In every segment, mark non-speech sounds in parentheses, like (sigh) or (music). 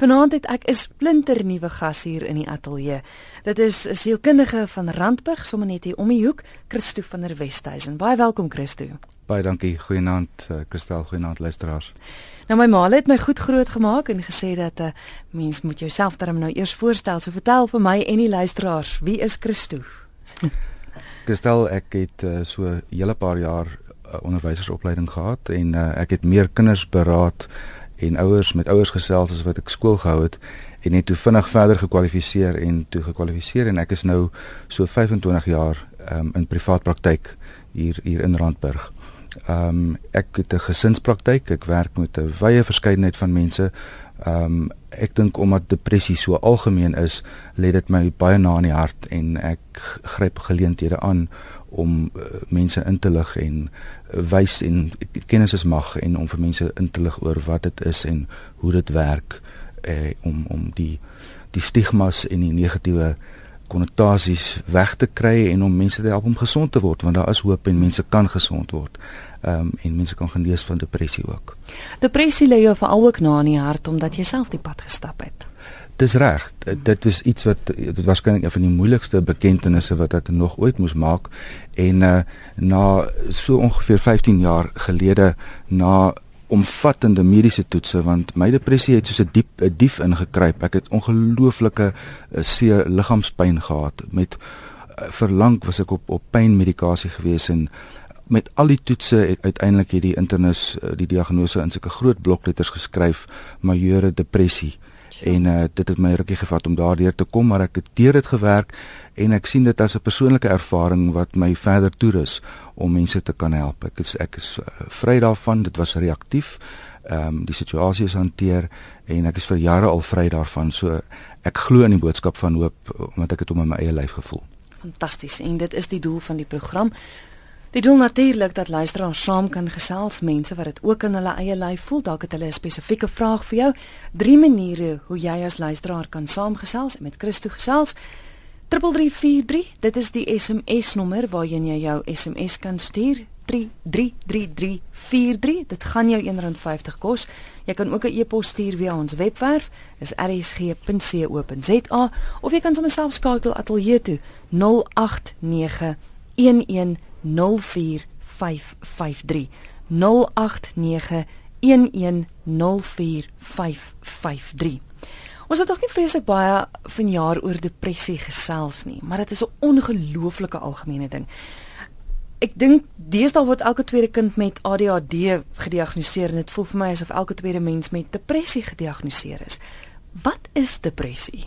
Vanaand het ek 'n splinter nuwe gas hier in die ateljee. Dit is 'n sielkundige van Randburg, sommer net hier om die hoek, Christo van der Westhuizen. Baie welkom Christo. Baie dankie. Goeienaand, uh, Christel, goeienaand luisteraars. Nou my ma het my goed groot gemaak en gesê dat 'n uh, eh, mens moet jouself darm nou eers voorstel. So vertel vir my en die luisteraars, wie is Christo? (laughs) Christel, ek het uh, so 'n hele paar jaar uh, onderwysersopleiding gehad en uh, ek het meer kinders beraad en ouers met ouers gesels as wat ek skool gehou het en het toe vinnig verder gekwalifiseer en toe gekwalifiseer en ek is nou so 25 jaar um, in privaat praktyk hier hier in Randburg. Ehm um, ek het 'n gesinspraktyk. Ek werk met 'n wye verskeidenheid van mense. Ehm um, ek dink omdat depressie so algemeen is, lê dit my baie na in die hart en ek gryp geleenthede aan om uh, mense in te lig en wys en kennis is mag en om vir mense in te lig oor wat dit is en hoe dit werk uh, om om die die stigmas en die negatiewe konnotasies weg te kry en om mense te help om gesond te word want daar is hoop en mense kan gesond word. Ehm um, en mense kan genees van depressie ook. Depressie lê jou veral ook na in die hart omdat jy self die pad gestap het. Dis reg. Dit was iets wat dit waarskynlik een van die moeilikste bekentenisse wat ek nog ooit moes maak en uh, na so ongeveer 15 jaar gelede na omvattende mediese toetse want my depressie het soos 'n diep 'n dief ingekruip. Ek het ongelooflike uh, seer liggaamspyn gehad met uh, verlang was ek op op pynmedikasie gewees en met al die toetse het uiteindelik hierdie internis die diagnose in sulke groot blokletters geskryf majeure depressie en uh, dit het my rukkie gevat om daardeur te kom maar ek het deur dit gewerk en ek sien dit as 'n persoonlike ervaring wat my verder toerus om mense te kan help. Ek is ek is uh, vry daarvan dit was reaktief. Ehm um, die situasie is hanteer en ek is vir jare al vry daarvan. So ek glo in die boodskap van hoop omdat ek dit om in my eie lyf gevoel. Fantasties. En dit is die doel van die program Dit doen natuurlik dat luisteraars saam kan gesels mense wat dit ook in hulle eie lyf voel. Dalk het hulle 'n spesifieke vraag vir jou. Drie maniere hoe jy as luisteraar kan saamgesels met Christo gesels. 3343, dit is die SMS nommer waarheen jy jou SMS kan stuur. 333343. Dit gaan jou R1.50 kos. Jy kan ook 'n e-pos stuur via ons webwerf, dis rsg.co.za of jy kan sommer self skakel ateljee toe 089 11 0891104553 Ons het nog nie vreeslik baie vanjaar oor depressie gesels nie, maar dit is 'n ongelooflike algemene ding. Ek dink deesdae word elke tweede kind met ADHD gediagnoseer en dit voel vir my asof elke tweede mens met depressie gediagnoseer is. Wat is depressie?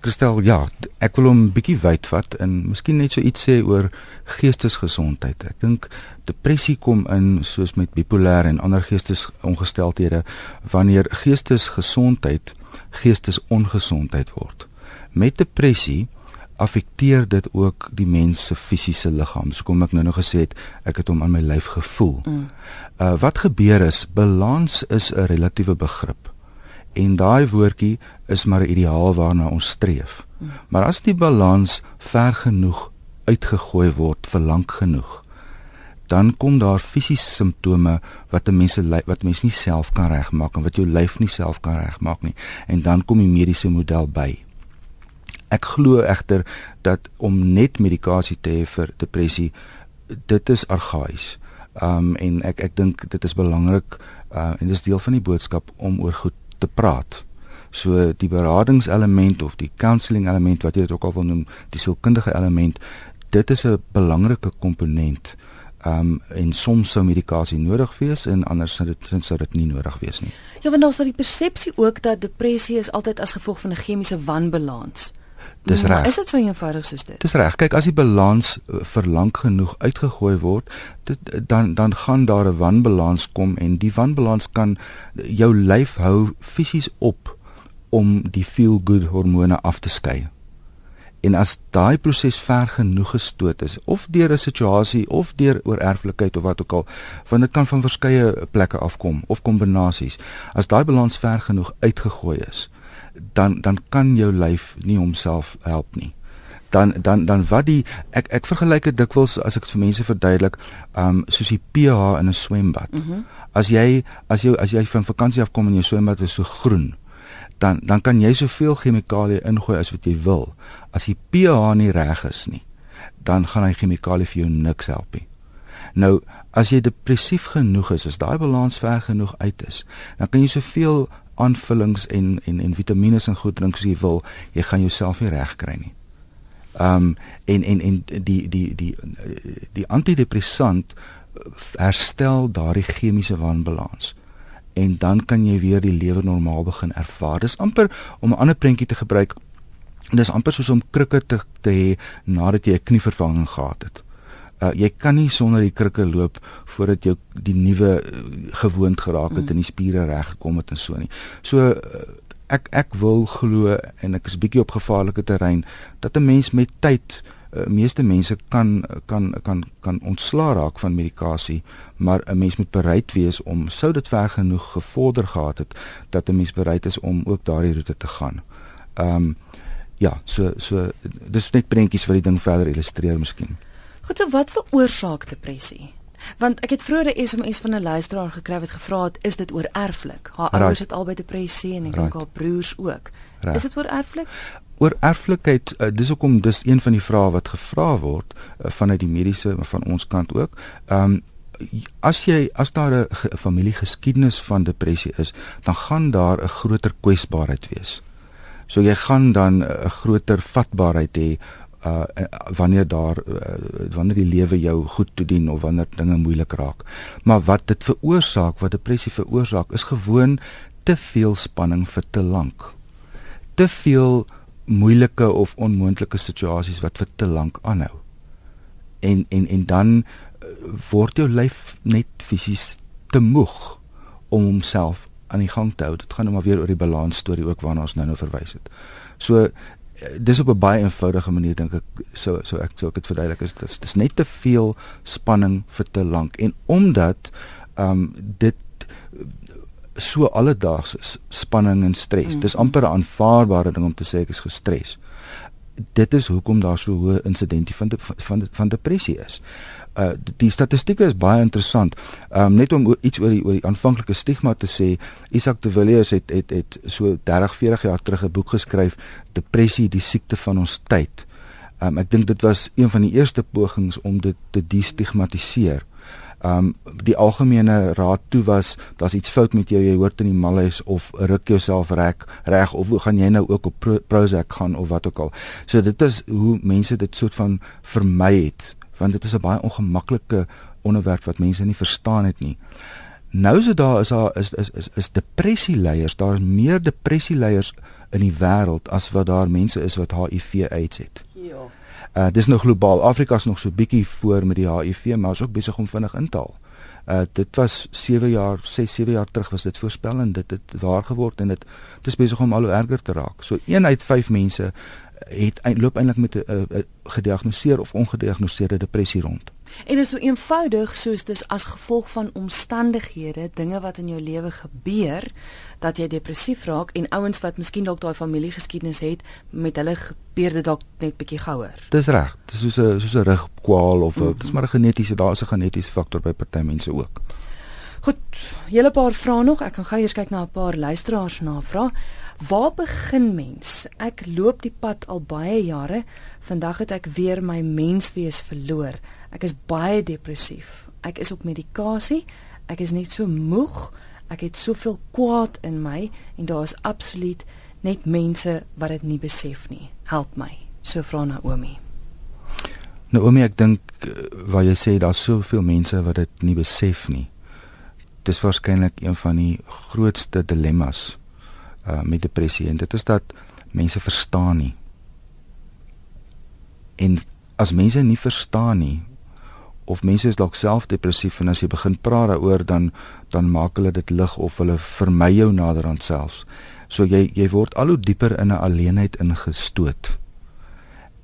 Kristel, ja, ek wil hom 'n bietjie wyd vat en miskien net so iets sê oor geestesgesondheid. Ek dink depressie kom in soos met bipolêr en ander geestesongesteldhede wanneer geestesgesondheid geestesongesondheid word. Met depressie affekteer dit ook die mens se fisiese liggaam. So kom ek nou nog gesê het, ek het hom aan my lyf gevoel. Mm. Uh wat gebeur is balans is 'n relatiewe begrip. En daai woordjie is maar 'n ideaal waarna ons streef. Maar as die balans ver genoeg uitgegooi word vir lank genoeg, dan kom daar fisiese simptome wat 'n mens wat mens nie self kan regmaak en wat jou lyf nie self kan regmaak nie. En dan kom die mediese model by. Ek glo egter dat om net medikasie te hê vir depressie dit is argaïs. Um en ek ek dink dit is belangrik uh en dis deel van die boodskap om oor goed te praat. So die beradingselement of die counselling element wat jy dit ook al wil noem, die sielkundige element, dit is 'n belangrike komponent. Um en soms sou medikasie nodig wees en anders sou dit sou dit nie nodig wees nie. Ja, want daar's daai persepsie ook dat depressie is altyd as gevolg van 'n chemiese wanbalans. Dis reg. Is dit so eenvoudig soos dit? Dis reg. Kyk, as die balans eh, vir lank genoeg uitgegooi word, dit dan dan gaan daar 'n wanbalans kom en die wanbalans kan jou lyf hou fisies op om die feel good hormone af te skei. En as daai proses ver genoeg gestoot is of deur 'n situasie of deur oorerflikheid of wat ook al, want dit kan van verskeie plekke afkom of kombinasies. As daai balans ver genoeg uitgegooi is, dan dan kan jou lyf nie homself help nie. dan dan dan wat die ek ek vergelyk dit dikwels as ek dit vir mense verduidelik, um soos die pH in 'n swembad. Mm -hmm. As jy as jy as jy van vakansie af kom en jou swembad is so groen, dan dan kan jy soveel chemikalieë ingooi as wat jy wil. As die pH nie reg is nie, dan gaan hy chemikalieë vir jou niks help nie. Nou, as jy depressief genoeg is, as daai balans ver genoeg uit is, dan kan jy soveel aanvullings en en en vitamiene en goed drink as jy wil, jy gaan jouself nie reg kry nie. Ehm um, en en en die die die die antidepressant herstel daardie chemiese wanbalans en dan kan jy weer die lewe normaal begin ervaar. Dis amper om 'n ander prentjie te gebruik. Dis amper soos om krikke te te hê nadat jy 'n knievervanging gehad het. Uh, jy kan nie sonder die krikke loop voordat jy die nuwe uh, gewoond geraak het mm. en die spiere reg gekom het en so nie. So uh, ek ek wil glo en ek is bietjie op gevaarlike terrein dat 'n mens met tyd uh, meeste mense kan kan kan kan ontslaa raak van medikasie maar 'n mens moet bereid wees om sou dit ver genoeg gevorder gehad het dat 'n mens bereid is om ook daardie roete te gaan. Ehm um, ja, so so dis net prentjies wat die ding verder illustreer miskien. Goed, so wat veroorsaak depressie? Want ek het vroeër 'n SMS van 'n luisteraar gekry wat gevra het, is dit oor erflik? Haar right. ouers het albei depressie en ek dink right. haar broers ook. Right. Is dit oor erflik? Oor erflikheid, uh, dis hoekom dis een van die vrae wat gevra word uh, vanuit die mediese van ons kant ook. Ehm um, as jy as daar 'n familiegeskiedenis van depressie is, dan gaan daar 'n groter kwesbaarheid wees. So jy gaan dan 'n groter vatbaarheid hê uh wanneer daar uh, wanneer die lewe jou goed toedien of wanneer dinge moeilik raak. Maar wat dit veroorsaak, wat depressie veroorsaak, is gewoon te veel spanning vir te lank. Te veel moeilike of onmoontlike situasies wat vir te lank aanhou. En en en dan uh, word jou lyf net fisies te moeg om homself aan die gang te hou. Dit gaan nou maar weer oor die balans storie ook waarna ons nou nou verwys het. So dis op 'n baie eenvoudige manier dink ek so so ek sou ek dit verduidelik is dis dis net te veel spanning vir te lank. En omdat ehm um, dit so alledaags is spanning en stres. Mm. dis amper 'n aanvaarbare ding om te sê ek is gestres. Dit is hoekom daar so hoë insidentie van de, van van depressie is uh die statistieke is baie interessant. Um net om iets oor die oor die aanvanklike stigma te sê, Isak de Villiers het het het so 30, 40 jaar terug 'n boek geskryf, Depressie, die siekte van ons tyd. Um ek dink dit was een van die eerste pogings om dit te destigmatiseer. Um die algemene raad toe was daar's iets fout met jou, jy hoort in die malhuis of ruk jouself reg reg of gaan jy nou ook op Prozac gaan of wat ook al. So dit is hoe mense dit soort van vermy het want dit is 'n baie ongemaklike onderwerp wat mense nie verstaan het nie. Nou is dit daar is daar is is is, is depressie leiers, daar is meer depressie leiers in die wêreld as wat daar mense is wat HIV AIDS het. Ja. Uh dis nou globaal. Afrika is nog so bietjie voor met die HIV, maar is ook besig om vinnig in te haal. Uh dit was 7 jaar, 6 7 jaar terug was dit voorspel en dit het waar geword en dit dit is besig om al hoe erger te raak. So 1 uit 5 mense het loop eintlik met 'n gediagnoseerde of ongediagnoseerde depressie rond. En is so eenvoudig soos dis as gevolg van omstandighede, dinge wat in jou lewe gebeur dat jy depressief raak en ouens wat miskien dalk daai familiegeskiedenis het met hulle gebeur dit dalk net bietjie gouer. Dis reg. Dis soos 'n soos 'n rugkwaal of 'n mm -hmm. dis maar 'n genetiese daar's 'n genetiese faktor by party mense ook. Goed, julle paar vrae nog. Ek gaan gou eers kyk na 'n paar luisteraars navraag. Waar begin mens? Ek loop die pad al baie jare. Vandag het ek weer my menswees verloor. Ek is baie depressief. Ek is op medikasie. Ek is net so moeg. Ek het soveel kwaad in my en daar is absoluut net mense wat dit nie besef nie. Help my. So vra Naomi. Naomi, ek dink eh, waar jy sê daar's soveel mense wat dit nie besef nie. Dis waarskynlik een van die grootste dilemmas uh, met depressie en dit is dat mense verstaan nie. En as mense nie verstaan nie of mense is dalk self depressief en as jy begin praat daaroor dan dan maak hulle dit lig of hulle vermy jou nader aan selfs. So jy jy word al hoe dieper in 'n alleenheid ingestoot.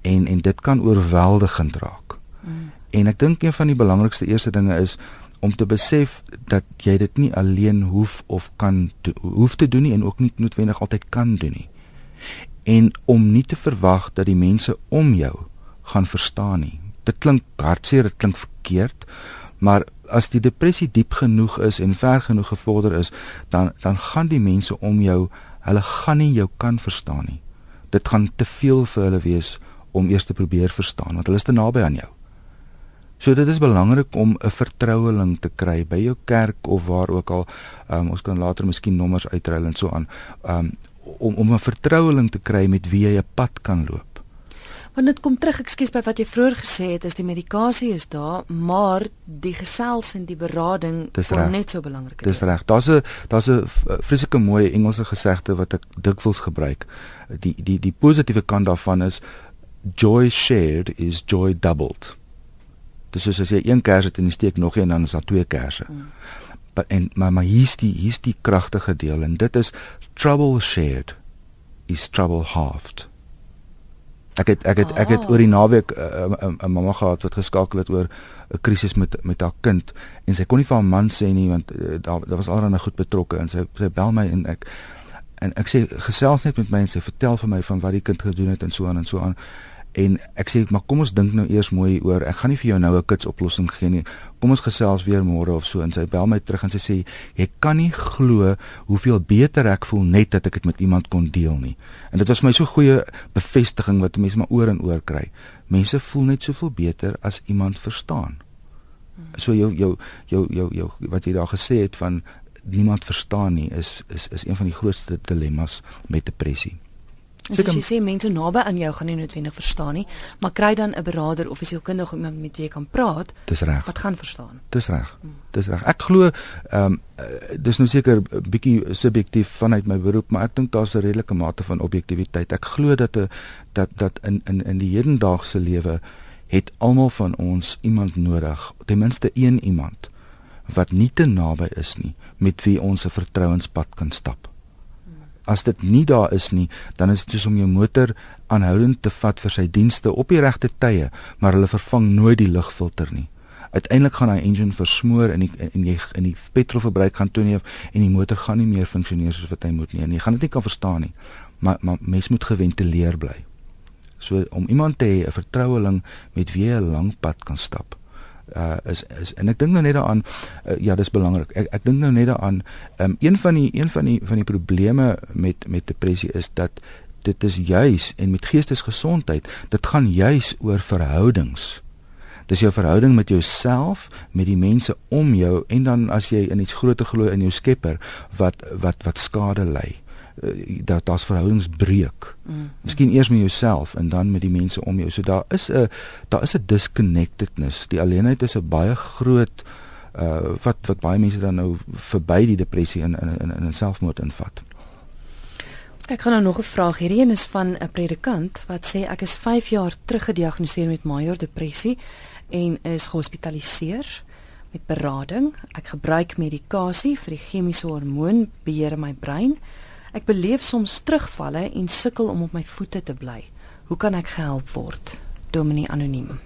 En en dit kan oorweldigend raak. Mm. En ek dink een van die belangrikste eerste dinge is om te besef dat jy dit nie alleen hoef of kan do, hoef te doen nie en ook nie noodwendig altyd kan doen nie. en om nie te verwag dat die mense om jou gaan verstaan nie. Dit klink hartseer, dit klink verkeerd, maar as die depressie diep genoeg is en ver genoeg gevorder is, dan dan gaan die mense om jou, hulle gaan nie jou kan verstaan nie. Dit gaan te veel vir hulle wees om eers te probeer verstaan want hulle is te naby aan jou. So dit is belangrik om 'n vertroueling te kry by jou kerk of waar ook al. Um, ons kan later miskien nommers uitruil en so aan. Um, om om 'n vertroueling te kry met wie jy 'n pad kan loop. Want dit kom terug, ekskuus by wat jy vroeër gesê het, is die medikasie is daar, maar die gesels en die berading is net so belangrik. Dis reg. Daar's 'n daar's 'n vreeslike mooi Engelse gesegde wat ek dikwels gebruik. Die die die positiewe kant daarvan is joy shared is joy doubled. Dis soos as jy een kers het en jy steek nog een dan is daar twee kersse. Mm. Maar en maar maar hier's die hier's die kragtige deel en dit is trouble shared is trouble halved. Ek het ek het ek het oor die naweek 'n uh, uh, uh, mamma gehad wat geskakel het oor 'n krisis met met haar kind en sy kon nie vir haar man sê nie want uh, daar daar was alreeds goed betrokke en sy sy bel my en ek en ek sê gesels net met my en sy vertel vir my van wat die kind gedoen het en so aan en so aan en ek sê maar kom ons dink nou eers mooi oor ek gaan nie vir jou nou 'n kits oplossing gee nie kom ons gesels weer môre of so en sy bel my terug en sy sê jy kan nie glo hoeveel beter ek voel net dat ek dit met iemand kon deel nie. En dit was vir my so goeie bevestiging wat mense maar oor en oor kry. Mense voel net soveel beter as iemand verstaan. So jou jou jou jou jou wat jy daar gesê het van niemand verstaan nie is is is een van die grootste dilemmas met depressie. En so jy sê mense naby aan jou gaan nie noodwendig verstaan nie, maar kry dan 'n beraader of 'n sielkundige iemand met wie jy kan praat. Dis reg. Wat gaan verstaan? Dis reg. Hmm. Dis reg. Ek glo ehm um, dis nou seker 'n bietjie subjektief vanuit my beroep, maar ek dink daar's 'n redelike mate van objektiviteit. Ek glo dat 'n dat dat in in in die hedendaagse lewe het almal van ons iemand nodig, ten minste een iemand wat nie te naby is nie met wie ons 'n vertrouenspad kan stap as dit nie daar is nie, dan is dit soos om jou motor aanhoudend te vat vir sy dienste op die regte tye, maar hulle vervang nooit die lugfilter nie. Uiteindelik gaan hy engine versmoor en die en jy in die petrolverbruik gaan toeneem en die motor gaan nie meer funksioneer soos wat hy moet nie. En jy gaan dit nie kan verstaan nie. Maar maar mens moet geventileer bly. So om iemand te hê, 'n vertroueling met wie jy 'n lang pad kan stap uh is is en ek dink nou net daaraan uh, ja dis belangrik. Ek ek dink nou net daaraan um, een van die een van die van die probleme met met depressie is dat dit is juis en met geestesgesondheid dit gaan juis oor verhoudings. Dis jou verhouding met jouself met die mense om jou en dan as jy in iets groter glo in jou skepper wat wat wat skade ly Eh, dat daar's verhoudingsbreuk. Mm. Miskien eers met jouself en dan met die mense om jou. So daar is 'n daar is 'n disconnectedness. Die alleenheid is 'n baie groot uh wat wat baie mense dan nou verby die depressie in in in, in selfmoord invat. Ek kan nou nog 'n vraag hierdie een is van 'n predikant wat sê ek is 5 jaar terug gediagnoseer met major depressie en is gehospitaliseer met berading. Ek gebruik medikasie vir die chemiese hormoon beheer in my brein. Ek beleef soms terugvalle en sukkel om op my voete te bly. Hoe kan ek gehelp word? Dominee anoniem.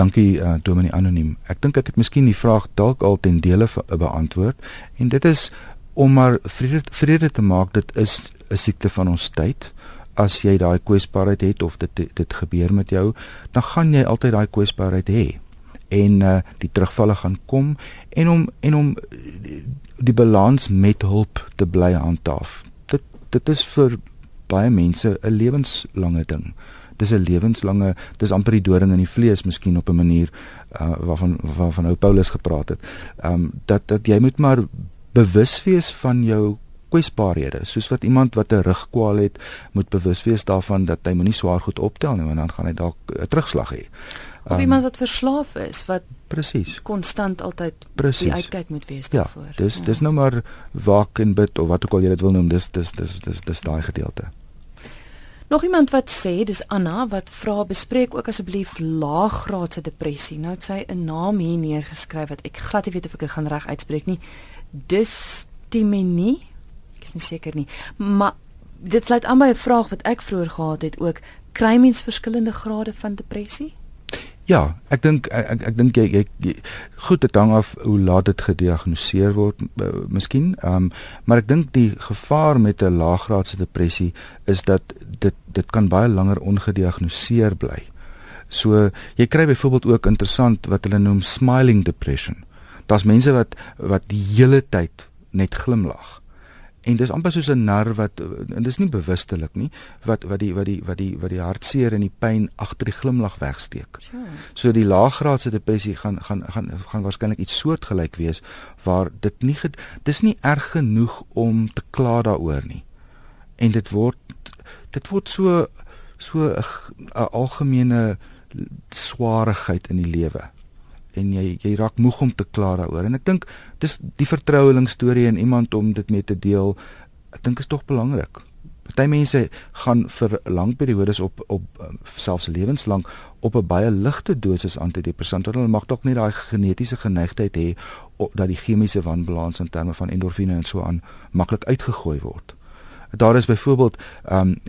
Dankie uh, Dominee anoniem. Ek dink ek het miskien die vraag dalk al ten dele beantwoord en dit is om maar vrede, vrede te maak dit is 'n siekte van ons tyd. As jy daai kwesbaarheid het of dit dit gebeur met jou, dan gaan jy altyd daai kwesbaarheid hê en uh, die terugvalle gaan kom en om en om die balans met hulp te bly handhaaf. Dit dit is vir baie mense 'n lewenslange ding. Dis 'n lewenslange, dis amper die doring in die vlees miskien op 'n manier uh, waarvan waarvan ou Paulus gepraat het. Ehm um, dat dat jy moet maar bewus wees van jou kwesbaarhede. Soos wat iemand wat 'n rugkwaal het, moet bewus wees daarvan dat hy moenie swaar goed optel nie want dan gaan hy dalk 'n terugslag hê. Of um, iemand wat verslaaf is wat presies konstant altyd die uitkyk moet wees ja, daarvoor. Ja, dis ja. dis nou maar waak en bid of wat ook al jy dit wil noem, dis dis dis dis dis daai gedeelte. Nog iemand wat sê dis Anna wat vra bespreek ook asseblief laaggraadse depressie. Nou het sy 'n naam hier neergeskryf wat ek glad nie weet of ek dit gaan reg uitspreek nie. Dystimenie. Ek is nie seker nie, maar dit sluit aan by 'n vraag wat ek vroeër gehad het ook. Kry mens verskillende grade van depressie? Ja, ek dink ek ek, dink jy, jy, jy goed dit hang af hoe laat dit gediagnoseer word uh, miskien. Ehm um, maar ek dink die gevaar met 'n laaggraadse depressie is dat dit dit kan baie langer ongediagnoseer bly. So jy kry byvoorbeeld ook interessant wat hulle noem smiling depression. Daar's mense wat wat die hele tyd net glimlag en dis amper soos 'n nar wat en dis nie bewustelik nie wat wat die wat die wat die wat die hartseer en die pyn agter die glimlag wegsteek. Sure. So die laaggraadse depressie gaan gaan gaan gaan waarskynlik iets soortgelyk wees waar dit nie dis nie erg genoeg om te kla daaroor nie. En dit word dit word so so 'n algemene swaarigheid in die lewe en jy jy raak moeg om te kla daaroor. En ek dink dis die vertroueling storie en iemand om dit mee te deel ek dink is tog belangrik. Party mense gaan vir lang periodes op op selfs lewenslank op 'n baie ligte dosis antidepressant want hulle mag dalk nie daai genetiese geneigtheid hê dat die chemiese wanbalans in terme van endorfine en so aan maklik uitgegooi word. Daar is byvoorbeeld ehm um,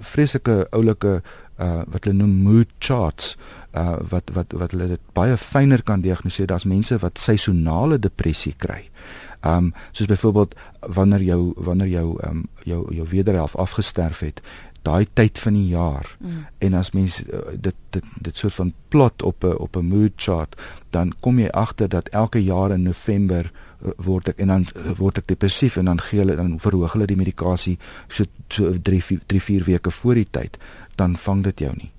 vreeslike oulike uh wat hulle noem mood charts uh wat wat wat hulle dit baie fyner kan diagnoseer as mense wat seisonale depressie kry. Um soos byvoorbeeld wanneer jou wanneer jou um jou jou wederhelf afgesterf het, daai tyd van die jaar. Mm. En as mens uh, dit dit dit soort van plot op 'n op 'n mood chart, dan kom jy agter dat elke jaar in November uh, word ek en dan uh, word ek depressief en dan gee hulle dan verhoog hulle die medikasie so so 3 3 4 weke voor die tyd dan vang dit jou nie.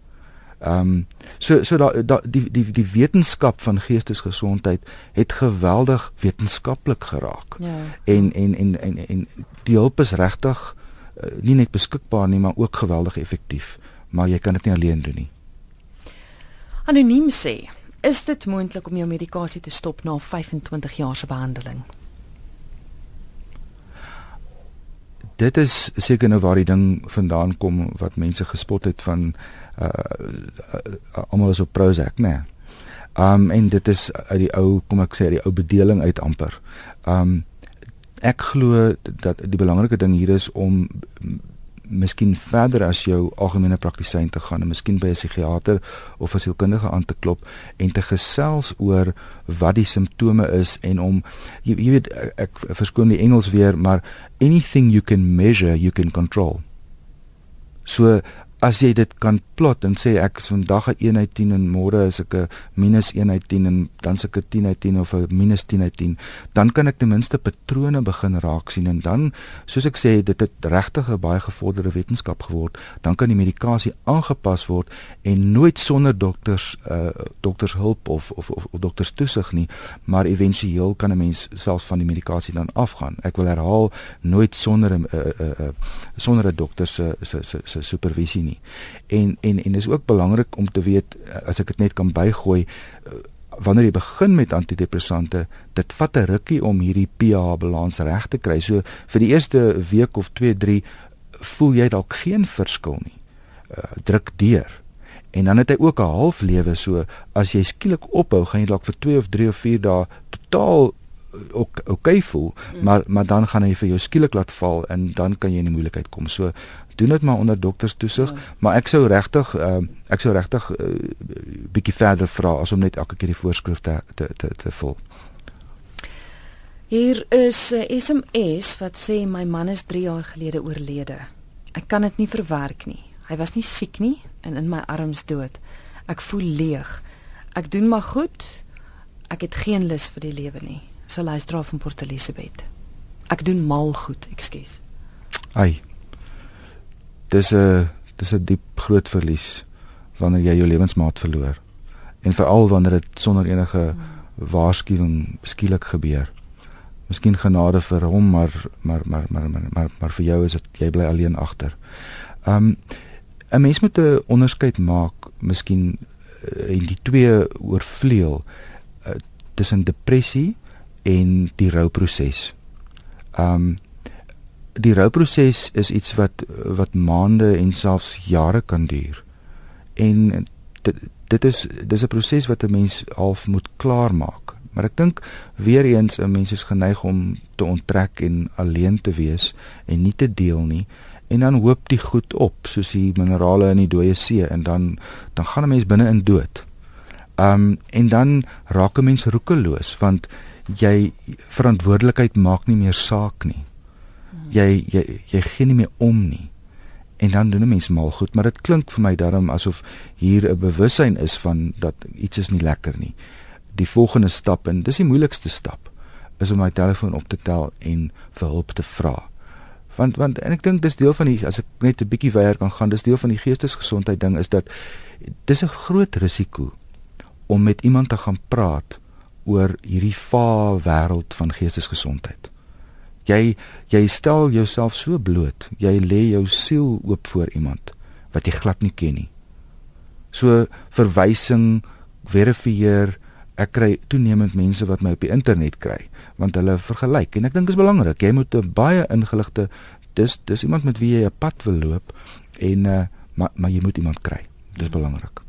Ehm um, so so da, da die die die wetenskap van geestesgesondheid het geweldig wetenskaplik geraak. Ja. En en en en en die hulp is regtig uh, nie net beskikbaar nie, maar ook geweldig effektief, maar jy kan dit nie alleen doen nie. Anoniem sê, is dit moontlik om jou medikasie te stop na 25 jaar se behandeling? Dit is seker nou waar die ding vandaan kom wat mense gespot het van uh, uh, uh almal is op Prozac nê. Nee. Um en dit is uit die ou kom ek sê die ou bedeling uit amper. Um ek glo dat die belangrike ding hier is om miskien verder as jou algemene praktisyn te gaan en miskien by 'n psigiater of 'n sielkundige aan te klop en te gesels oor wat die simptome is en om jy, jy weet ek, ek verskoon die Engels weer maar anything you can measure you can control. So as jy dit kan plot en sê ek is vandag 'n 1 uit 10 en môre is ek 'n minus 1 uit 10 en dan se ek 'n 10 uit 10 of 'n minus 10 uit 10, dan kan ek ten minste patrone begin raak sien en dan soos ek sê dit het regtig 'n baie gevorderde wetenskap geword, dan kan die medikasie aangepas word en nooit sonder dokters uh dokters hulp of of of, of dokters toesig nie, maar éventueel kan 'n mens selfs van die medikasie dan afgaan. Ek wil herhaal, nooit sonder 'n uh, uh, uh, sonder 'n dokter se se se supervisie nie. En en en dis ook belangrik om te weet as ek dit net kan bygooi wanneer jy begin met antidepressante, dit vat 'n rukkie om hierdie pH balans reg te kry. So vir die eerste week of 2, 3 voel jy dalk geen verskil nie. Uh, druk deur. En dan het hy ook 'n halflewe so as jy skielik ophou, gaan jy dalk vir 2 of 3 of 4 dae totaal ook okay voel, hmm. maar maar dan gaan hy vir jou skielik laat val en dan kan jy in die moeilikheid kom. So doen dit maar onder dokters toesig, ja. maar ek sou regtig uh, ek sou regtig uh, bietjie verder vra as om net elke keer die voorskrifte te te te vul. Hier is 'n SMS wat sê my man is 3 jaar gelede oorlede. Ek kan dit nie verwerk nie. Hy was nie siek nie en in my arms dood. Ek voel leeg. Ek doen maar goed. Ek het geen lus vir die lewe nie. So luister af van Port Elizabeth. Ek doen mal goed, ekskuus. Ai dis 'n dis 'n diep groot verlies wanneer jy jou lewensmaat verloor en veral wanneer dit sonder enige waarskuwing skielik gebeur. Miskien genade vir hom, maar maar maar maar maar maar, maar vir jou is dit jy bly alleen agter. Um 'n mens moet 'n onderskeid maak miskien uh, en die twee oorvleuel uh, tussen depressie en die rouproses. Um die rouproses is iets wat wat maande en selfs jare kan duur. En dit dit is dis 'n proses wat 'n mens half moet klaarmaak. Maar ek dink weer eens 'n mens is geneig om te onttrek en alleen te wees en nie te deel nie en dan hoop die goed op soos die minerale in die dooie see en dan dan gaan 'n mens binne in dood. Um en dan raak 'n mens roekeloos want jy verantwoordelikheid maak nie meer saak nie. Jy jy jy gee nie meer om nie. En dan doen 'n mens mal goed, maar dit klink vir my daarom asof hier 'n bewussyn is van dat iets is nie lekker nie. Die volgende stap en dis die moeilikste stap is om my telefoon op te tel en vir hulp te vra. Want want en ek dink dis deel van die as ek net 'n bietjie weier kan gaan, dis deel van die geestesgesondheid ding is dat dis 'n groot risiko om met iemand te gaan praat oor hierdie va wêreld van geestesgesondheid. Jy jy stel jouself so bloot. Jy lê jou siel oop voor iemand wat jy glad nie ken nie. So verwysing, verifieer, ek kry toenemend mense wat my op die internet kry want hulle vergelyk en ek dink is belangrik. Jy moet 'n baie ingeligte dis dis iemand met wie jy 'n pad wil loop en uh, maar maar jy moet iemand kry. Dis belangrik.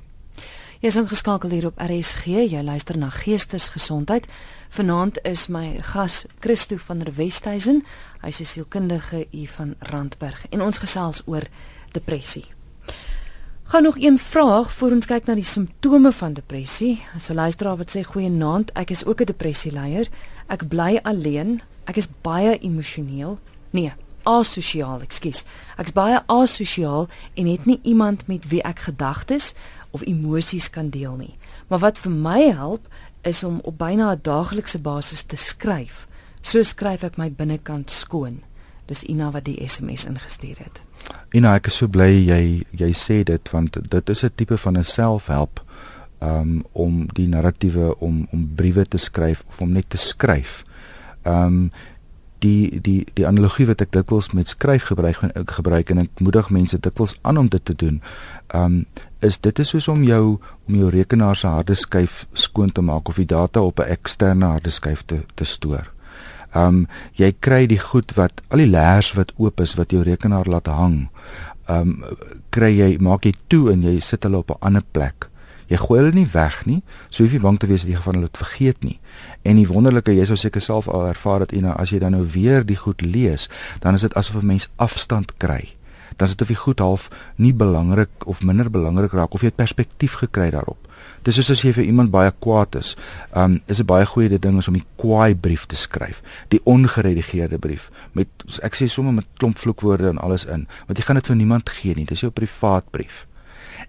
Jy is ingeskakel hier op RSG. Jy luister na Geestesgesondheid. Vanaand is my gas Christo van der Westhuizen. Hy's 'n sielkundige hier van Randburg en ons gesels oor depressie. Gaan nog een vraag voor ons kyk na die simptome van depressie. As 'n luisteraar wat sê goeienaand, ek is ook 'n depressieleier. Ek bly alleen. Ek is baie emosioneel. Nee, asosiaal, ekskuus. Ek's baie asosiaal en het nie iemand met wie ek gedagtes of emosies kan deel nie. Maar wat vir my help is om op byna 'n daaglikse basis te skryf. So skryf ek my binnekant skoon. Dis Ina wat die SMS ingestuur het. Ina, ek is so bly jy jy sê dit want dit is 'n tipe van 'n selfhelp um om die narratiewe om om briewe te skryf of om net te skryf. Um die die die analogie wat ek dikwels met skryf gebruik ek gebruik en ek moedig mense dikwels aan om dit te doen. Um is dit is soos om jou om jou rekenaar se harde skyf skoon te maak of die data op 'n eksterne harde skyf te te stoor. Um jy kry die goed wat al die leers wat oop is wat jou rekenaar laat hang. Um kry jy maak jy toe en jy sit hulle op 'n ander plek. Jy gooi hulle nie weg nie, so hoef jy bang te wees dat jy van hulle vergeet nie. En die wonderlike, jy sou seker self al ervaar dat Ina, as jy dan nou weer die goed lees, dan is dit asof 'n mens afstand kry. Dan is dit of jy goed half nie belangrik of minder belangrik raak of jy 'n perspektief gekry daarop. Dis soos as jy vir iemand baie kwaad is. Um is 'n baie goeie ding is om die kwaai brief te skryf, die ongeredigeerde brief met ek sê sommer met klomp vloekwoorde en alles in, want jy gaan dit vir niemand gee nie. Dis jou privaat brief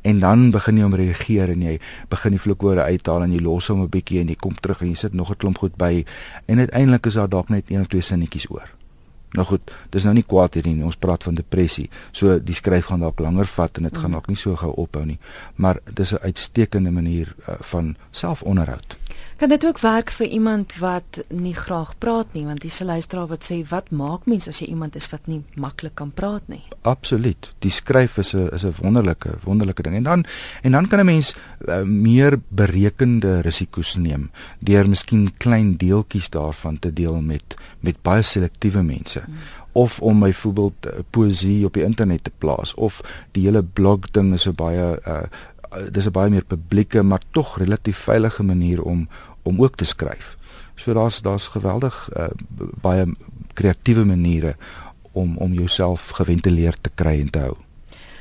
en dan begin jy om reageer en jy begin die vloekwoorde uithaal en jy los hom 'n bietjie en jy kom terug en jy sit nog 'n klomp goed by en uiteindelik is daar dalk net een of twee sinnetjies oor. Nou goed, dis nou nie kwaad hierdie nie. Ons praat van depressie. So die skryf gaan dalk langer vat en dit gaan mm. dalk nie so gou ophou nie. Maar dis 'n uitstekende manier uh, van selfonderhoud. Kan dit ook werk vir iemand wat nie graag praat nie, want dis 'n luisteraar wat sê wat maak mens as jy iemand is wat nie maklik kan praat nie? Absoluut. Die skryf is 'n is 'n wonderlike wonderlike ding. En dan en dan kan 'n mens uh, meer berekende risiko's neem deur miskien klein deeltjies daarvan te deel met met baie selektiewe mense. Hmm of om byvoorbeeld uh, poesie op die internet te plaas of die hele blog ding is 'n baie uh, dis 'n baie meer publieke maar tog relatief veilige manier om om ook te skryf. So daar's daar's geweldig uh, baie kreatiewe maniere om om jouself geventileer te kry en te hou.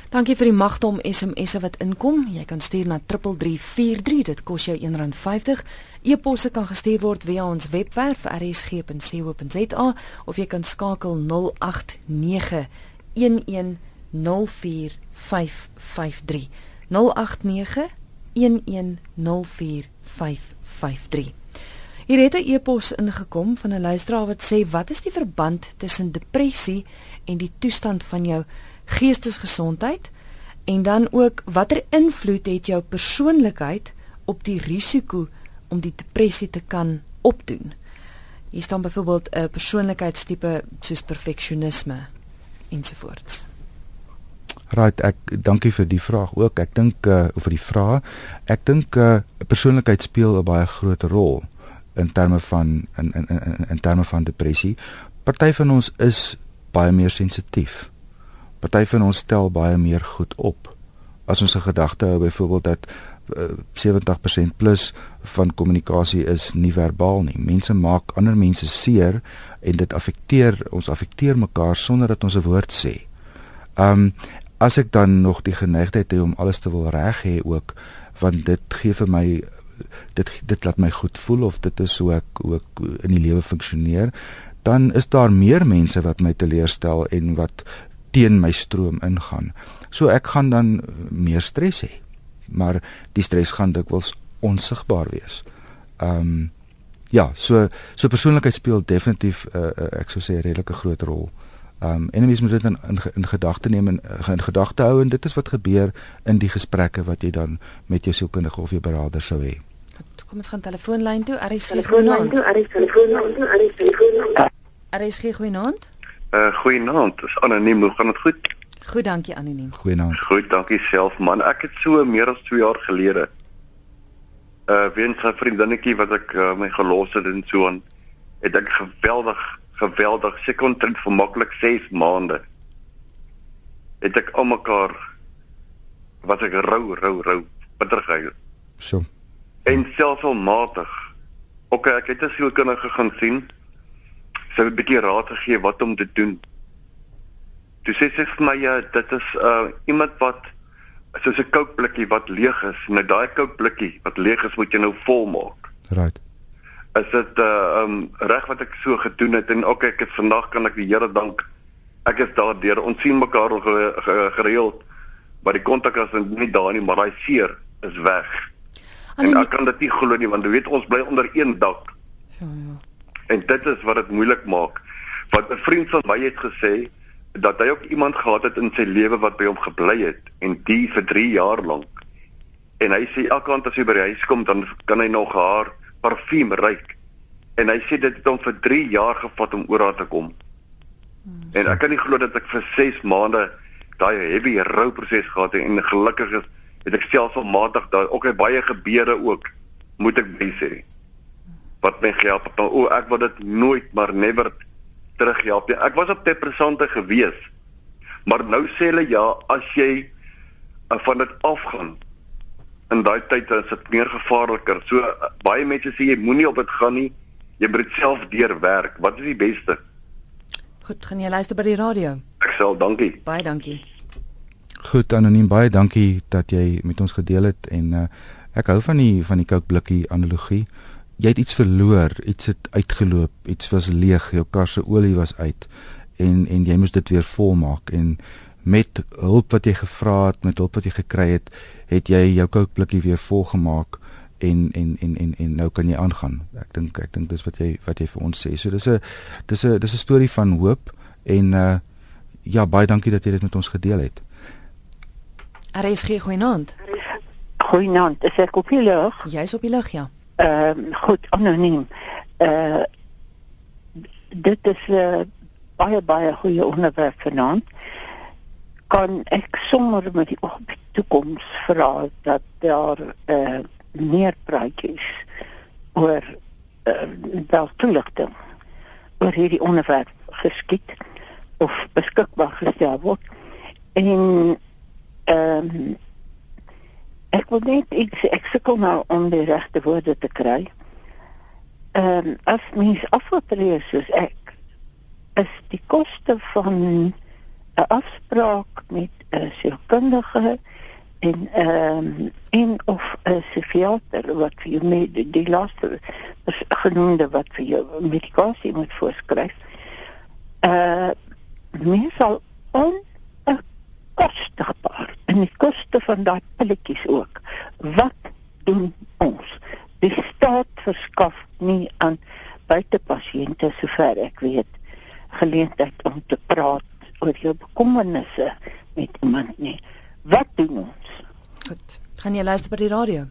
Dankie vir die magdom SMS'e wat inkom. Jy kan stuur na 3343. Dit kos jou R1.50. E-posse kan gestuur word via ons webwerf rsg.co.za of jy kan skakel 089 1104553. 089 1104553. 0891104553. Hier het 'n e-pos ingekom van 'n luisteraar wat sê wat is die verband tussen depressie en die toestand van jou geestesgesondheid en dan ook watter invloed het jou persoonlikheid op die risiko om die depressie te kan opdoen. Hier staan byvoorbeeld 'n persoonlikheidstipe soos perfeksionisme ensovoorts. Right, ek dankie vir die vraag ook. Ek dink uh oor die vraag. Ek dink uh, persoonlikheid speel 'n baie groot rol in terme van in in in in terme van depressie. Party van ons is baie meer sensitief. Party van ons stel baie meer goed op. As ons 'n gedagte hou byvoorbeeld dat uh, 70% plus van kommunikasie is nie verbaal nie. Mense maak ander mense seer en dit affekteer ons affekteer mekaar sonder dat ons 'n woord sê. Um as ek dan nog die geneigtheid het om alles te wil reg hê ook want dit gee vir my dit dit laat my goed voel of dit is hoe ek hoe ek in die lewe funksioneer, dan is daar meer mense wat my teleurstel en wat teen my stroom ingaan. So ek gaan dan meer stres hê. Maar die stres gaan dikwels onsigbaar wees. Ehm um, ja, so so persoonlikheid speel definitief 'n uh, uh, ek sou sê 'n redelike groot rol. Um, en mense moet dit in in, in gedagte neem en uh, in gedagte hou en dit is wat gebeur in die gesprekke wat jy dan met jou sielkundige of jou beraader sou hê. Kom ons gaan telefoonlyn toe. Aris telefoonlyn toe. Aris telefoonlyn toe. Aris telefoonlyn. Aris gee goeienaand. Uh goeienaand. Dis anoniem. Hoe gaan dit goed? Goed, dankie anoniem. Goeienaand. Goed, dankie self man. Ek het so meer as 2 jaar gelede uh weens 'n vriendinnetjie wat ek uh, my gelos het en so aan het ek geweldig geweldig. Sekontrent vir maklik 6 maande. Het ek almekaar wat ek rou rou rou bitterheid so. En selfselmatig okay ek het 'n sielkundige gaan sien. Sy het 'n bietjie raad gegee wat om te doen. Toe sê sy vir my ja dit is uh iemand wat soos 'n kookblikkie wat leeg is. Nou daai kookblikkie wat leeg is, moet jy nou vol maak. Right. Is dit uh um reg wat ek so gedoen het en ook ek het vandag kan ek die Here dank. Ek is daardeur. Ons sien mekaar al gereeld. Maar die kontak is nie daar nie, maar daai seer is weg. En ek kan dit nie glo nie want jy weet ons bly onder een dak. Ja ja. En dit is wat dit moeilik maak. Wat 'n vriend van my het gesê, dat hy ook iemand gehad het in sy lewe wat by hom gebly het en die vir 3 jaar lank. En hy sê elke aand as hy by die huis kom dan kan hy nog haar parfuum ruik. En hy sê dit het hom vir 3 jaar gevat om oor haar te kom. Hmm. En ek kan nie glo dat ek vir 6 maande daai heavy rou proses gehad het en gelukkig is het ek selfmatig daai ook baie gebeure ook moet ek sê. Wat my gehelp het. O ek wou dit nooit maar never terughelp nie. Ek was op depressante gewees. Maar nou sê hulle ja, as jy uh, van dit afgaan in daai tyd is dit meer gevaarliker. So uh, baie mense sê jy moenie op dit gaan nie. Jy moet self deurwerk. Wat is die beste? Goed, gaan jy luister by die radio? Ek sal, dankie. Baie dankie. Goed, anoniem baie dankie dat jy met ons gedeel het en uh, ek hou van die van die kookblikkie analogie jy het iets verloor, iets het uitgeloop, iets was leeg, jou kar se olie was uit en en jy moes dit weer volmaak en met hulp wat jy gevra het, met hulp wat jy gekry het, het jy jou kookblikkie weer volgemaak en en en en en nou kan jy aangaan. Ek dink ek dink dis wat jy wat jy vir ons sê. So dis 'n dis 'n dis 'n storie van hoop en uh ja, baie dankie dat jy dit met ons gedeel het. RSG goeienaand. Goeienaand. Is ek op die lug? Jy's op die lug, ja ehm uh, goed anoniem. Eh uh, dit is 'n uh, baie baie goeie onderwerp vanaand. Kan ek sommer met die oog op die toekoms vra dat daar eh uh, meer praatjies oor eh uh, wel toeligting oor hierdie onderwerp geskied of beskikbaar gestel word. En ehm um, Ek wil net iets ek sukkel nou om die regte woorde te kry. Ehm um, as mens afwatree soos ek is die koste van 'n afspraak met 'n sielkundige en ehm um, en of 'n psigiater wat vir jou met die laaste genoemde wat vir jou medikasie moet voorskryf. Eh uh, mens sal on kosbaar en die koste van daai pilletjies ook. Wat doen ons? Die staat verskaf nie aan buitepasiënte sover ek weet geleentheid om te praat oor jou bekommernisse met iemand nie. Wat doen ons? Goed. Gaan jy luister by die radio?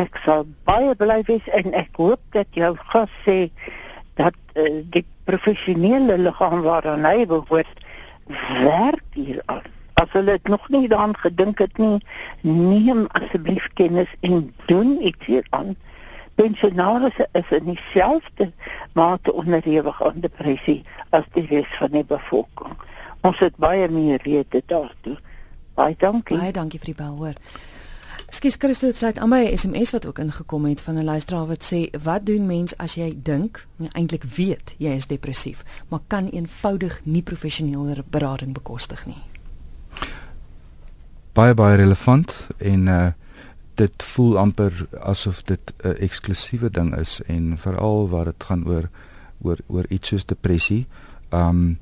Ek sal baie bly wees en ek hoop dat jou gas sê dat uh, die professionele liggaam waaraan hy behoort werk hier aan as hulle dit nog nie daaraan gedink het nie, neem asseblief kennis en doen iets hieraan. Pensionaars is in dieselfde mate onderhewig aan depressie as die res van die bevolking. Ons het baie meer rede daartoe. Baie dankie. Baie dankie vir die bel hoor. Skus Christus sluit aan by 'n SMS wat ook ingekom het van 'n luisteraar wat sê wat doen mens as jy dink, jy eintlik weet jy is depressief, maar kan eenvoudig nie professionele berading bekostig nie baie baie relevant en uh dit voel amper asof dit 'n eksklusiewe ding is en veral waar dit gaan oor oor oor iets soos depressie, um,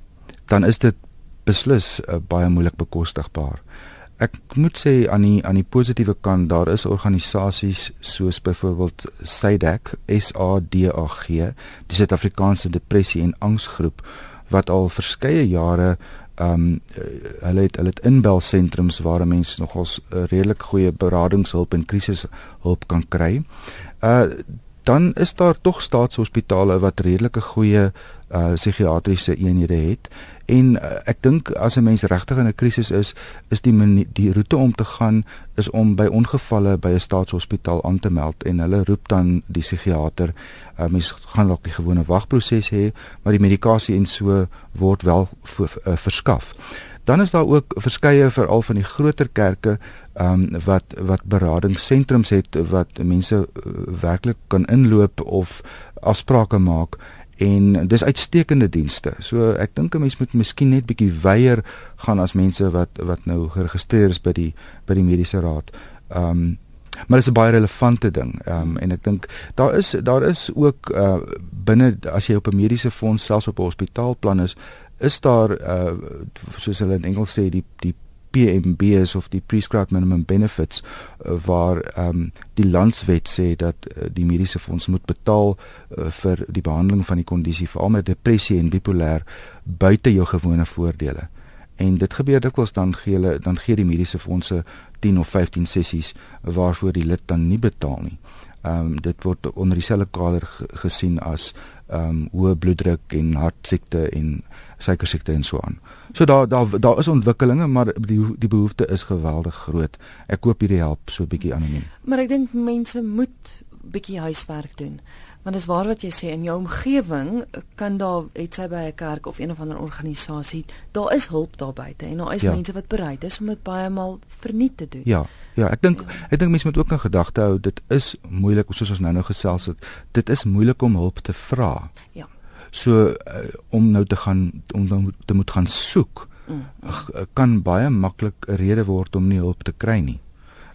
dan is dit beslis uh, baie moeilik bekostigbaar. Ek moet sê aan die aan die positiewe kant daar is organisasies soos byvoorbeeld SADAG, S A D A G, die Suid-Afrikaanse Depressie en Angsgroep wat al verskeie jare ehm um, hulle het hulle het inbelsentrums waar mense nogals uh, redelik goeie beradingshulp en krisishulp kan kry. Uh dan is daar tog staatshospitale wat redelike goeie uh psigiatriese eenhede het en uh, ek dink as 'n mens regtig in 'n krisis is is die manie, die roete om te gaan is om by ongevalle by 'n staatshospitaal aan te meld en hulle roep dan die psigiater uh, mens gaan dalk die gewone wagproses hê maar die medikasie en so word wel uh, verskaf. Dan is daar ook verskeie veral van die groter kerke um, wat wat beradingssentrums het wat mense uh, werklik kan inloop of afsprake maak en dis uitstekende dienste. So ek dink 'n mens moet miskien net bietjie weier gaan as mense wat wat nou geregistreer is by die by die mediese raad. Ehm um, maar dit is 'n baie relevante ding. Ehm um, en ek dink daar is daar is ook uh binne as jy op 'n mediese fonds selfs op 'n hospitaalplan is, is daar uh soos hulle in Engels sê die die PMBs of die prescribed minimum benefits uh, waar ehm um, die landswet sê dat uh, die mediese fonds moet betaal uh, vir die behandeling van die kondisie veral met depressie en bipolêr buite jou gewone voordele. En dit gebeur dikwels dan gee hulle dan gee die mediese fondse 10 of 15 sessies waarvoor die lid dan nie betaal nie. Ehm um, dit word onder dieselfde kader gesien as ehm um, hoë bloeddruk en hartsiekte en suiker siekte en so aan. So daar daar daar is ontwikkelinge, maar die die behoefte is geweldig groot. Ek koop hierdie help so 'n bietjie anoniem. Maar ek dink mense moet bietjie huiswerk doen. Want dis waar wat jy sê in jou omgewing kan daar het sy by 'n kerk of een of ander organisasie, daar is hulp daar buite en daar is ja. mense wat bereid is om dit baie maal verniet te doen. Ja. Ja, ek dink ja. ek dink mense moet ook in gedagte hou dit is moeilik soos ons nou-nou gesels het. Dit is moeilik om hulp te vra. Ja. So uh, om nou te gaan om dan te moet gaan soek mm. kan baie maklik 'n rede word om nie hulp te kry nie.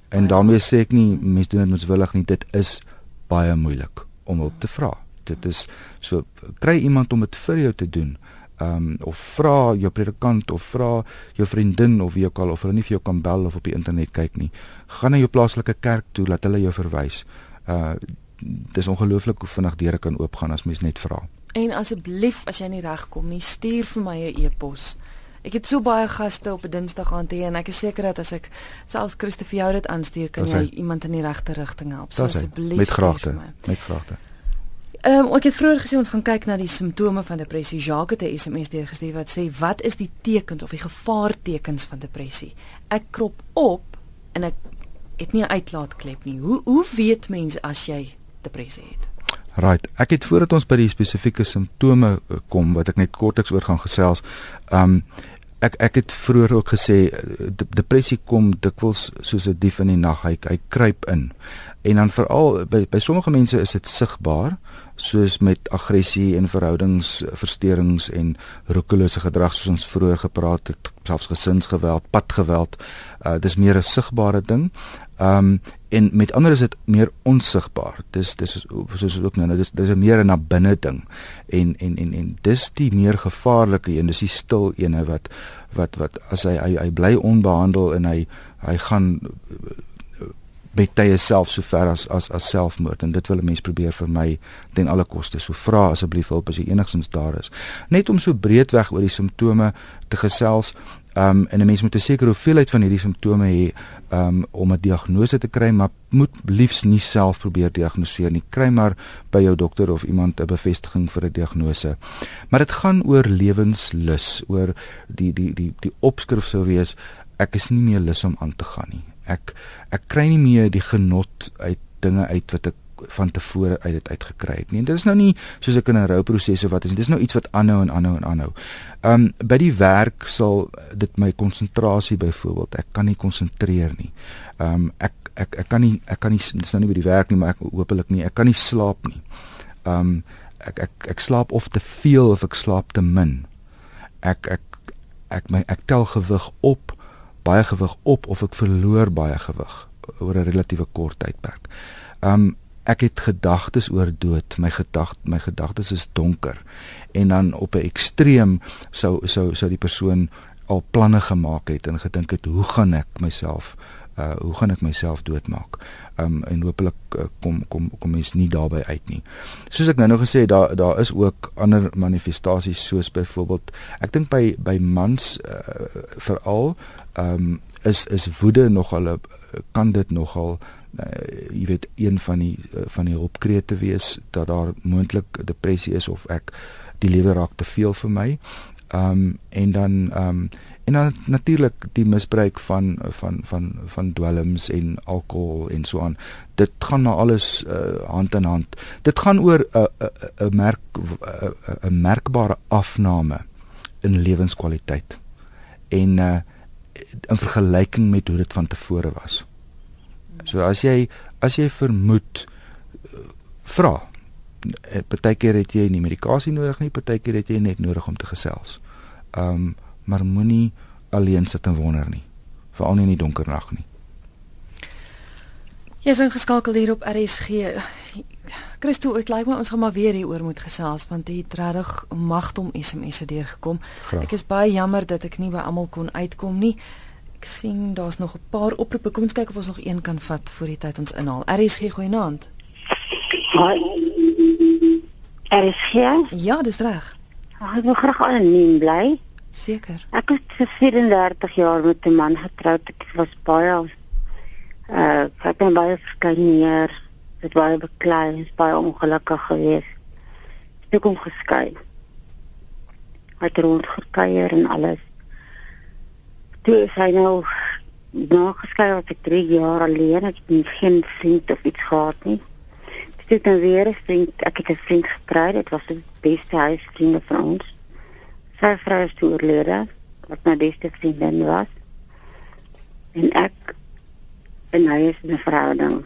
En baie daarmee sê ek nie mense doen dit menswillig nie, dit is baie moeilik om hulp te vra. Dit is so kry iemand om dit vir jou te doen. Ehm um, of vra jou predikant of vra jou vriendin of wie ook al of hulle nie vir jou kan bel of op die internet kyk nie. Gaan na jou plaaslike kerk toe, laat hulle jou verwys. Uh dis ongelooflik hoe vinnig deure kan oopgaan as mens net vra. En asseblief as jy nie regkom nie, stuur vir my 'n e-pos. Ek het so baie gaste op 'n Dinsdag aand hier en ek is seker dat as ek selfs Christo vir jou dit aanstuur, kan jy iemand in die regte rigting help. So asseblief met graagte. Met graagte. Ehm um, ek het vroeër gesê ons gaan kyk na die simptome van depressie. Jacques het 'n SMS deurgestuur wat sê wat is die tekens of die gevaartekens van depressie? Ek krop op en ek het nie 'n uitlaatklep nie. Hoe hoe weet mens as jy depressie het? Right. Ek het voordat ons by die spesifieke simptome eh, kom wat ek net kortliks oor gaan gesels, um ek ek het vroeër ook gesê eh, depressie kom dikwels soos 'n dief in die nag. Hy hy kruip in. En dan veral by by sommige mense is dit sigbaar soos met aggressie en verhoudingsversteurings en roekelose gedrag soos ons vroeër gepraat het, selfs gesinsgeweld, padgeweld. Uh dis meer 'n sigbare ding. Um en met ander is dit meer onsigbaar. Dis dis soos ook nou, nou dis dis 'n meer 'n na binne ding. En en en en dis die meer gevaarlike een, dis die stil ene wat wat wat as hy hy, hy bly onbehandel en hy hy gaan met tye self so ver as as as selfmoord en dit wil 'n mens probeer vermy ten alle koste. So vra asseblief hulp as jy enigsins daar is. Net om so breedweg oor die simptome te gesels. Um en 'n mens moet 'n sekere hoeveelheid van hierdie simptome hê um om 'n diagnose te kry, maar moet liefs nie self probeer diagnoseer nie. Kry maar by jou dokter of iemand 'n bevestiging vir 'n diagnose. Maar dit gaan oor lewenslus, oor die die die die opskrif sou wees ek is nie meer lus om aan te gaan nie. Ek ek kry nie meer die genot uit dinge uit wat ek van tevore uit dit uitgekry het nie. En dit is nou nie soos ek in 'n rouproses of wat is nie. Dis nou iets wat aanhou en aanhou en aanhou. Um by die werk sal dit my konsentrasie byvoorbeeld, ek kan nie konsentreer nie. Um ek ek ek kan nie ek kan nie dis nou nie by die werk nie, maar ek hoopelik nie. Ek kan nie slaap nie. Um ek ek ek slaap of te veel of ek slaap te min. Ek ek ek my ek tel gewig op baie gewig op of ek verloor baie gewig oor 'n relatiewe kort tydperk. Um ek het gedagtes oor dood. My gedagte my gedagtes is donker. En dan op 'n ekstreem sou sou sou die persoon al planne gemaak het en gedink het hoe gaan ek myself uh hoe gaan ek myself doodmaak? Um en hopelik uh, kom kom kom mens nie daarby uit nie. Soos ek nou nou gesê daar daar is ook ander manifestasies soos byvoorbeeld ek dink by by mans uh, veral um is is woede nogal 'n kan dit nogal uh, jy weet een van die uh, van die hulpkrete wees dat daar moontlik depressie is of ek die lewe raak te veel vir my. Um en dan um en dan natuurlik die misbruik van van van van dwelms en alkohol en so aan. Dit gaan na alles uh, hand in hand. Dit gaan oor 'n 'n uh, merk 'n merkbare afname in lewenskwaliteit. En uh in vergelyking met hoe dit van tevore was. So as jy as jy vermoed vra partykeer het jy nie medikasie nodig nie, partykeer het jy net nodig om te gesels. Um maar moenie alleen sit en wonder nie, veral nie in die donker nag nie. Jy is ingeskakel hier op RSG. Christo, dit lyk my ons gaan maar weer hieroor moet gesels want dit het regtig magte om SMS'e deurgekom. Graag. Ek is baie jammer dat ek nie by almal kon uitkom nie. Ek sien daar's nog 'n paar oproepe. Kom ons kyk of ons nog een kan vat voor die tyd ons inhaal. RSG goeienaand. RSG? Ja, dis reg. Ek wil graag anoniem bly. Seker. Ek het vir 34 jaar met 'n man getroud. Ek was baie uh ek het baie geskeier. Dit was baie beklei, is baie ongelukkig geweest. Ek het hom geskei. Hy het rond gekuier en alles. Toe is hy nou na geskei was ek 3 jaar alleen. Ek het geen vriend of iets gehad nie. Toe het nou weer 'n vriend, ek het 'n vriend gekry. Dit was die beste huisvriende van ons sy vrou is toe oorlede wat my beste vriendin was en ek en hy is 'n verhouding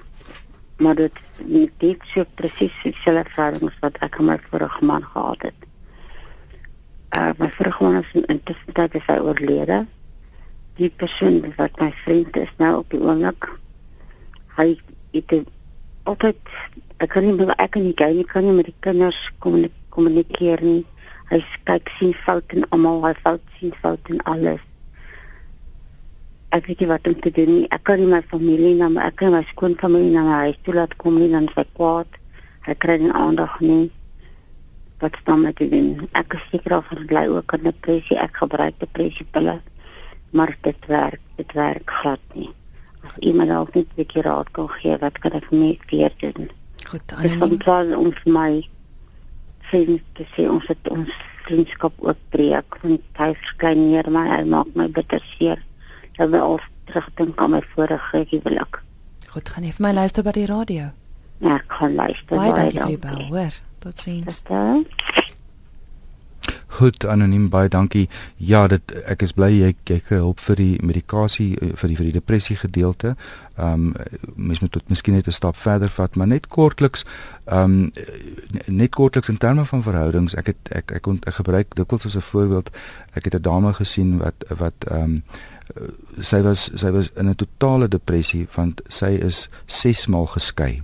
maar dit nie dit so presies dieselfde verhouding wat ek met my vorige man gehad het. Uh my vorige man is intussen dat hy oorlede. Die persoon wat my vriend is nou op die oomblik hy het altyd ek kan nie ek kan nie kyk nie kan nie met die kinders kommunikeer nie hy kyk sien foute in almal, hy fout sien foute in alles. Ek weet nie wat om te doen nie. Ek kan nie my familie na my ek kan my skoonfamilie na my huis toe laat kom nie, dan sy kwaad. Hy kry nie aandag nie. Wat staan met doen? Ek is seker of hy bly ook aan depressie. Ek gebruik depressiepille. Maar dit werk, dit werk glad nie. As iemand dalk net 'n bietjie raad kan gee, wat kan ek vir my weer doen? Goed, Annelie. Dit is van ons my vriend te sê ons het ons vriendskap oopbreek want hy verkleineer my hy maak my bitter seer. Dat my al terugdink aan my vorige huwelik. Goed gaan jy vir my luister by die radio? Ja ek gaan luister baie dankie vir die bel hoor. Totsiens Goed anoniem baie dankie. Ja, dit ek is bly jy jy kry hulp vir die medikasie eh, vir die vir die depressie gedeelte. Ehm um, mens moet tot miskien net 'n stap verder vat, maar net kortliks ehm um, net kortliks in terme van verhoudings. Ek het ek ek kon ek gebruik dikwels as 'n voorbeeld. Ek het 'n dame gesien wat wat ehm um, sy was sy was in 'n totale depressie want sy is 6 maal geskei.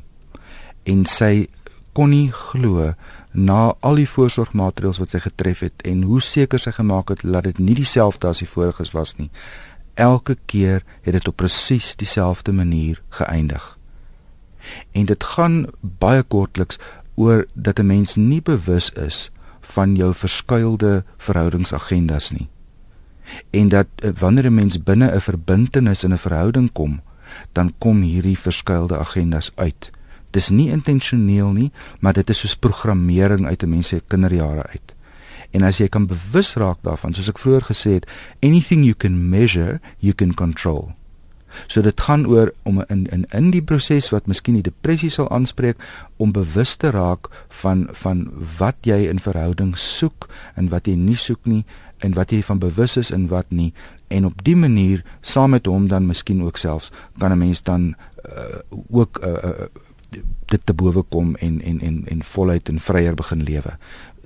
En sy kon nie glo na al die voorsorgmaatreëls wat sy getref het en hoe seker sy gemaak het dat dit nie dieselfde as die voriges was nie. Elke keer het dit op presies dieselfde manier geëindig. En dit gaan baie kortliks oor dat 'n mens nie bewus is van jou verskuilde verhoudingsagendas nie. En dat eh, wanneer 'n mens binne 'n verbintenis in 'n verhouding kom, dan kom hierdie verskuilde agendas uit. Dis nie intentioneel nie, maar dit is soos programmering uit 'n mens se kinderjare uit. En as jy kan bewus raak daarvan, soos ek vroeër gesê het, anything you can measure, you can control. So dit gaan oor om in in in die proses wat miskien die depressie sal aanspreek om bewus te raak van van wat jy in verhouding soek en wat jy nie soek nie en wat jy van bewus is en wat nie en op die manier saam met hom dan miskien ook selfs kan 'n mens dan uh, ook 'n uh, uh, dit te bowe kom en en en en voluit en vryer begin lewe.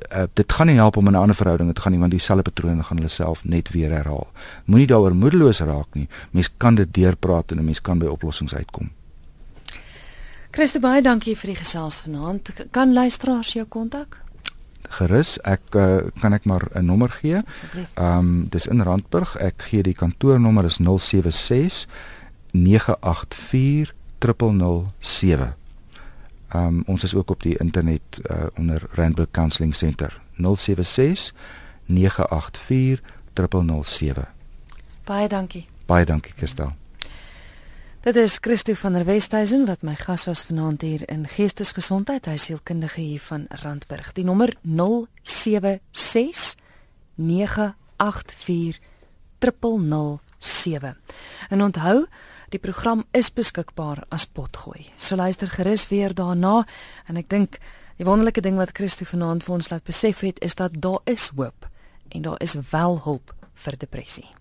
uh, dit gaan nie help om in 'n ander verhouding te gaan nie want dieselfde patrone gaan hulle self net weer herhaal. Moenie daaroor moedeloos raak nie. Mens kan dit deurpraat en 'n mens kan by oplossings uitkom. Christo baie dankie vir die gesels vanaand. Kan luisteraars jou kontak? Gerus, ek uh, kan ek maar 'n nommer gee. Ehm um, dis in Randburg. Ek gee die kantoornommer is 076 984 0007. Ehm um, ons is ook op die internet uh, onder Randburg Counselling Center 076 984 0007. Baie dankie. Baie dankie Kirstel. Dit is Christo van der Westhuizen wat my gas was vanaand hier in Geestesgesondheid, hy sielkundige hier van Randburg. Die nommer 076 984 0007. En onthou, die program is beskikbaar as potgooi. So luister gerus weer daarna en ek dink die wonderlike ding wat Christo vanaand vir ons laat besef het is dat daar is hoop en daar is wel hulp vir depressie.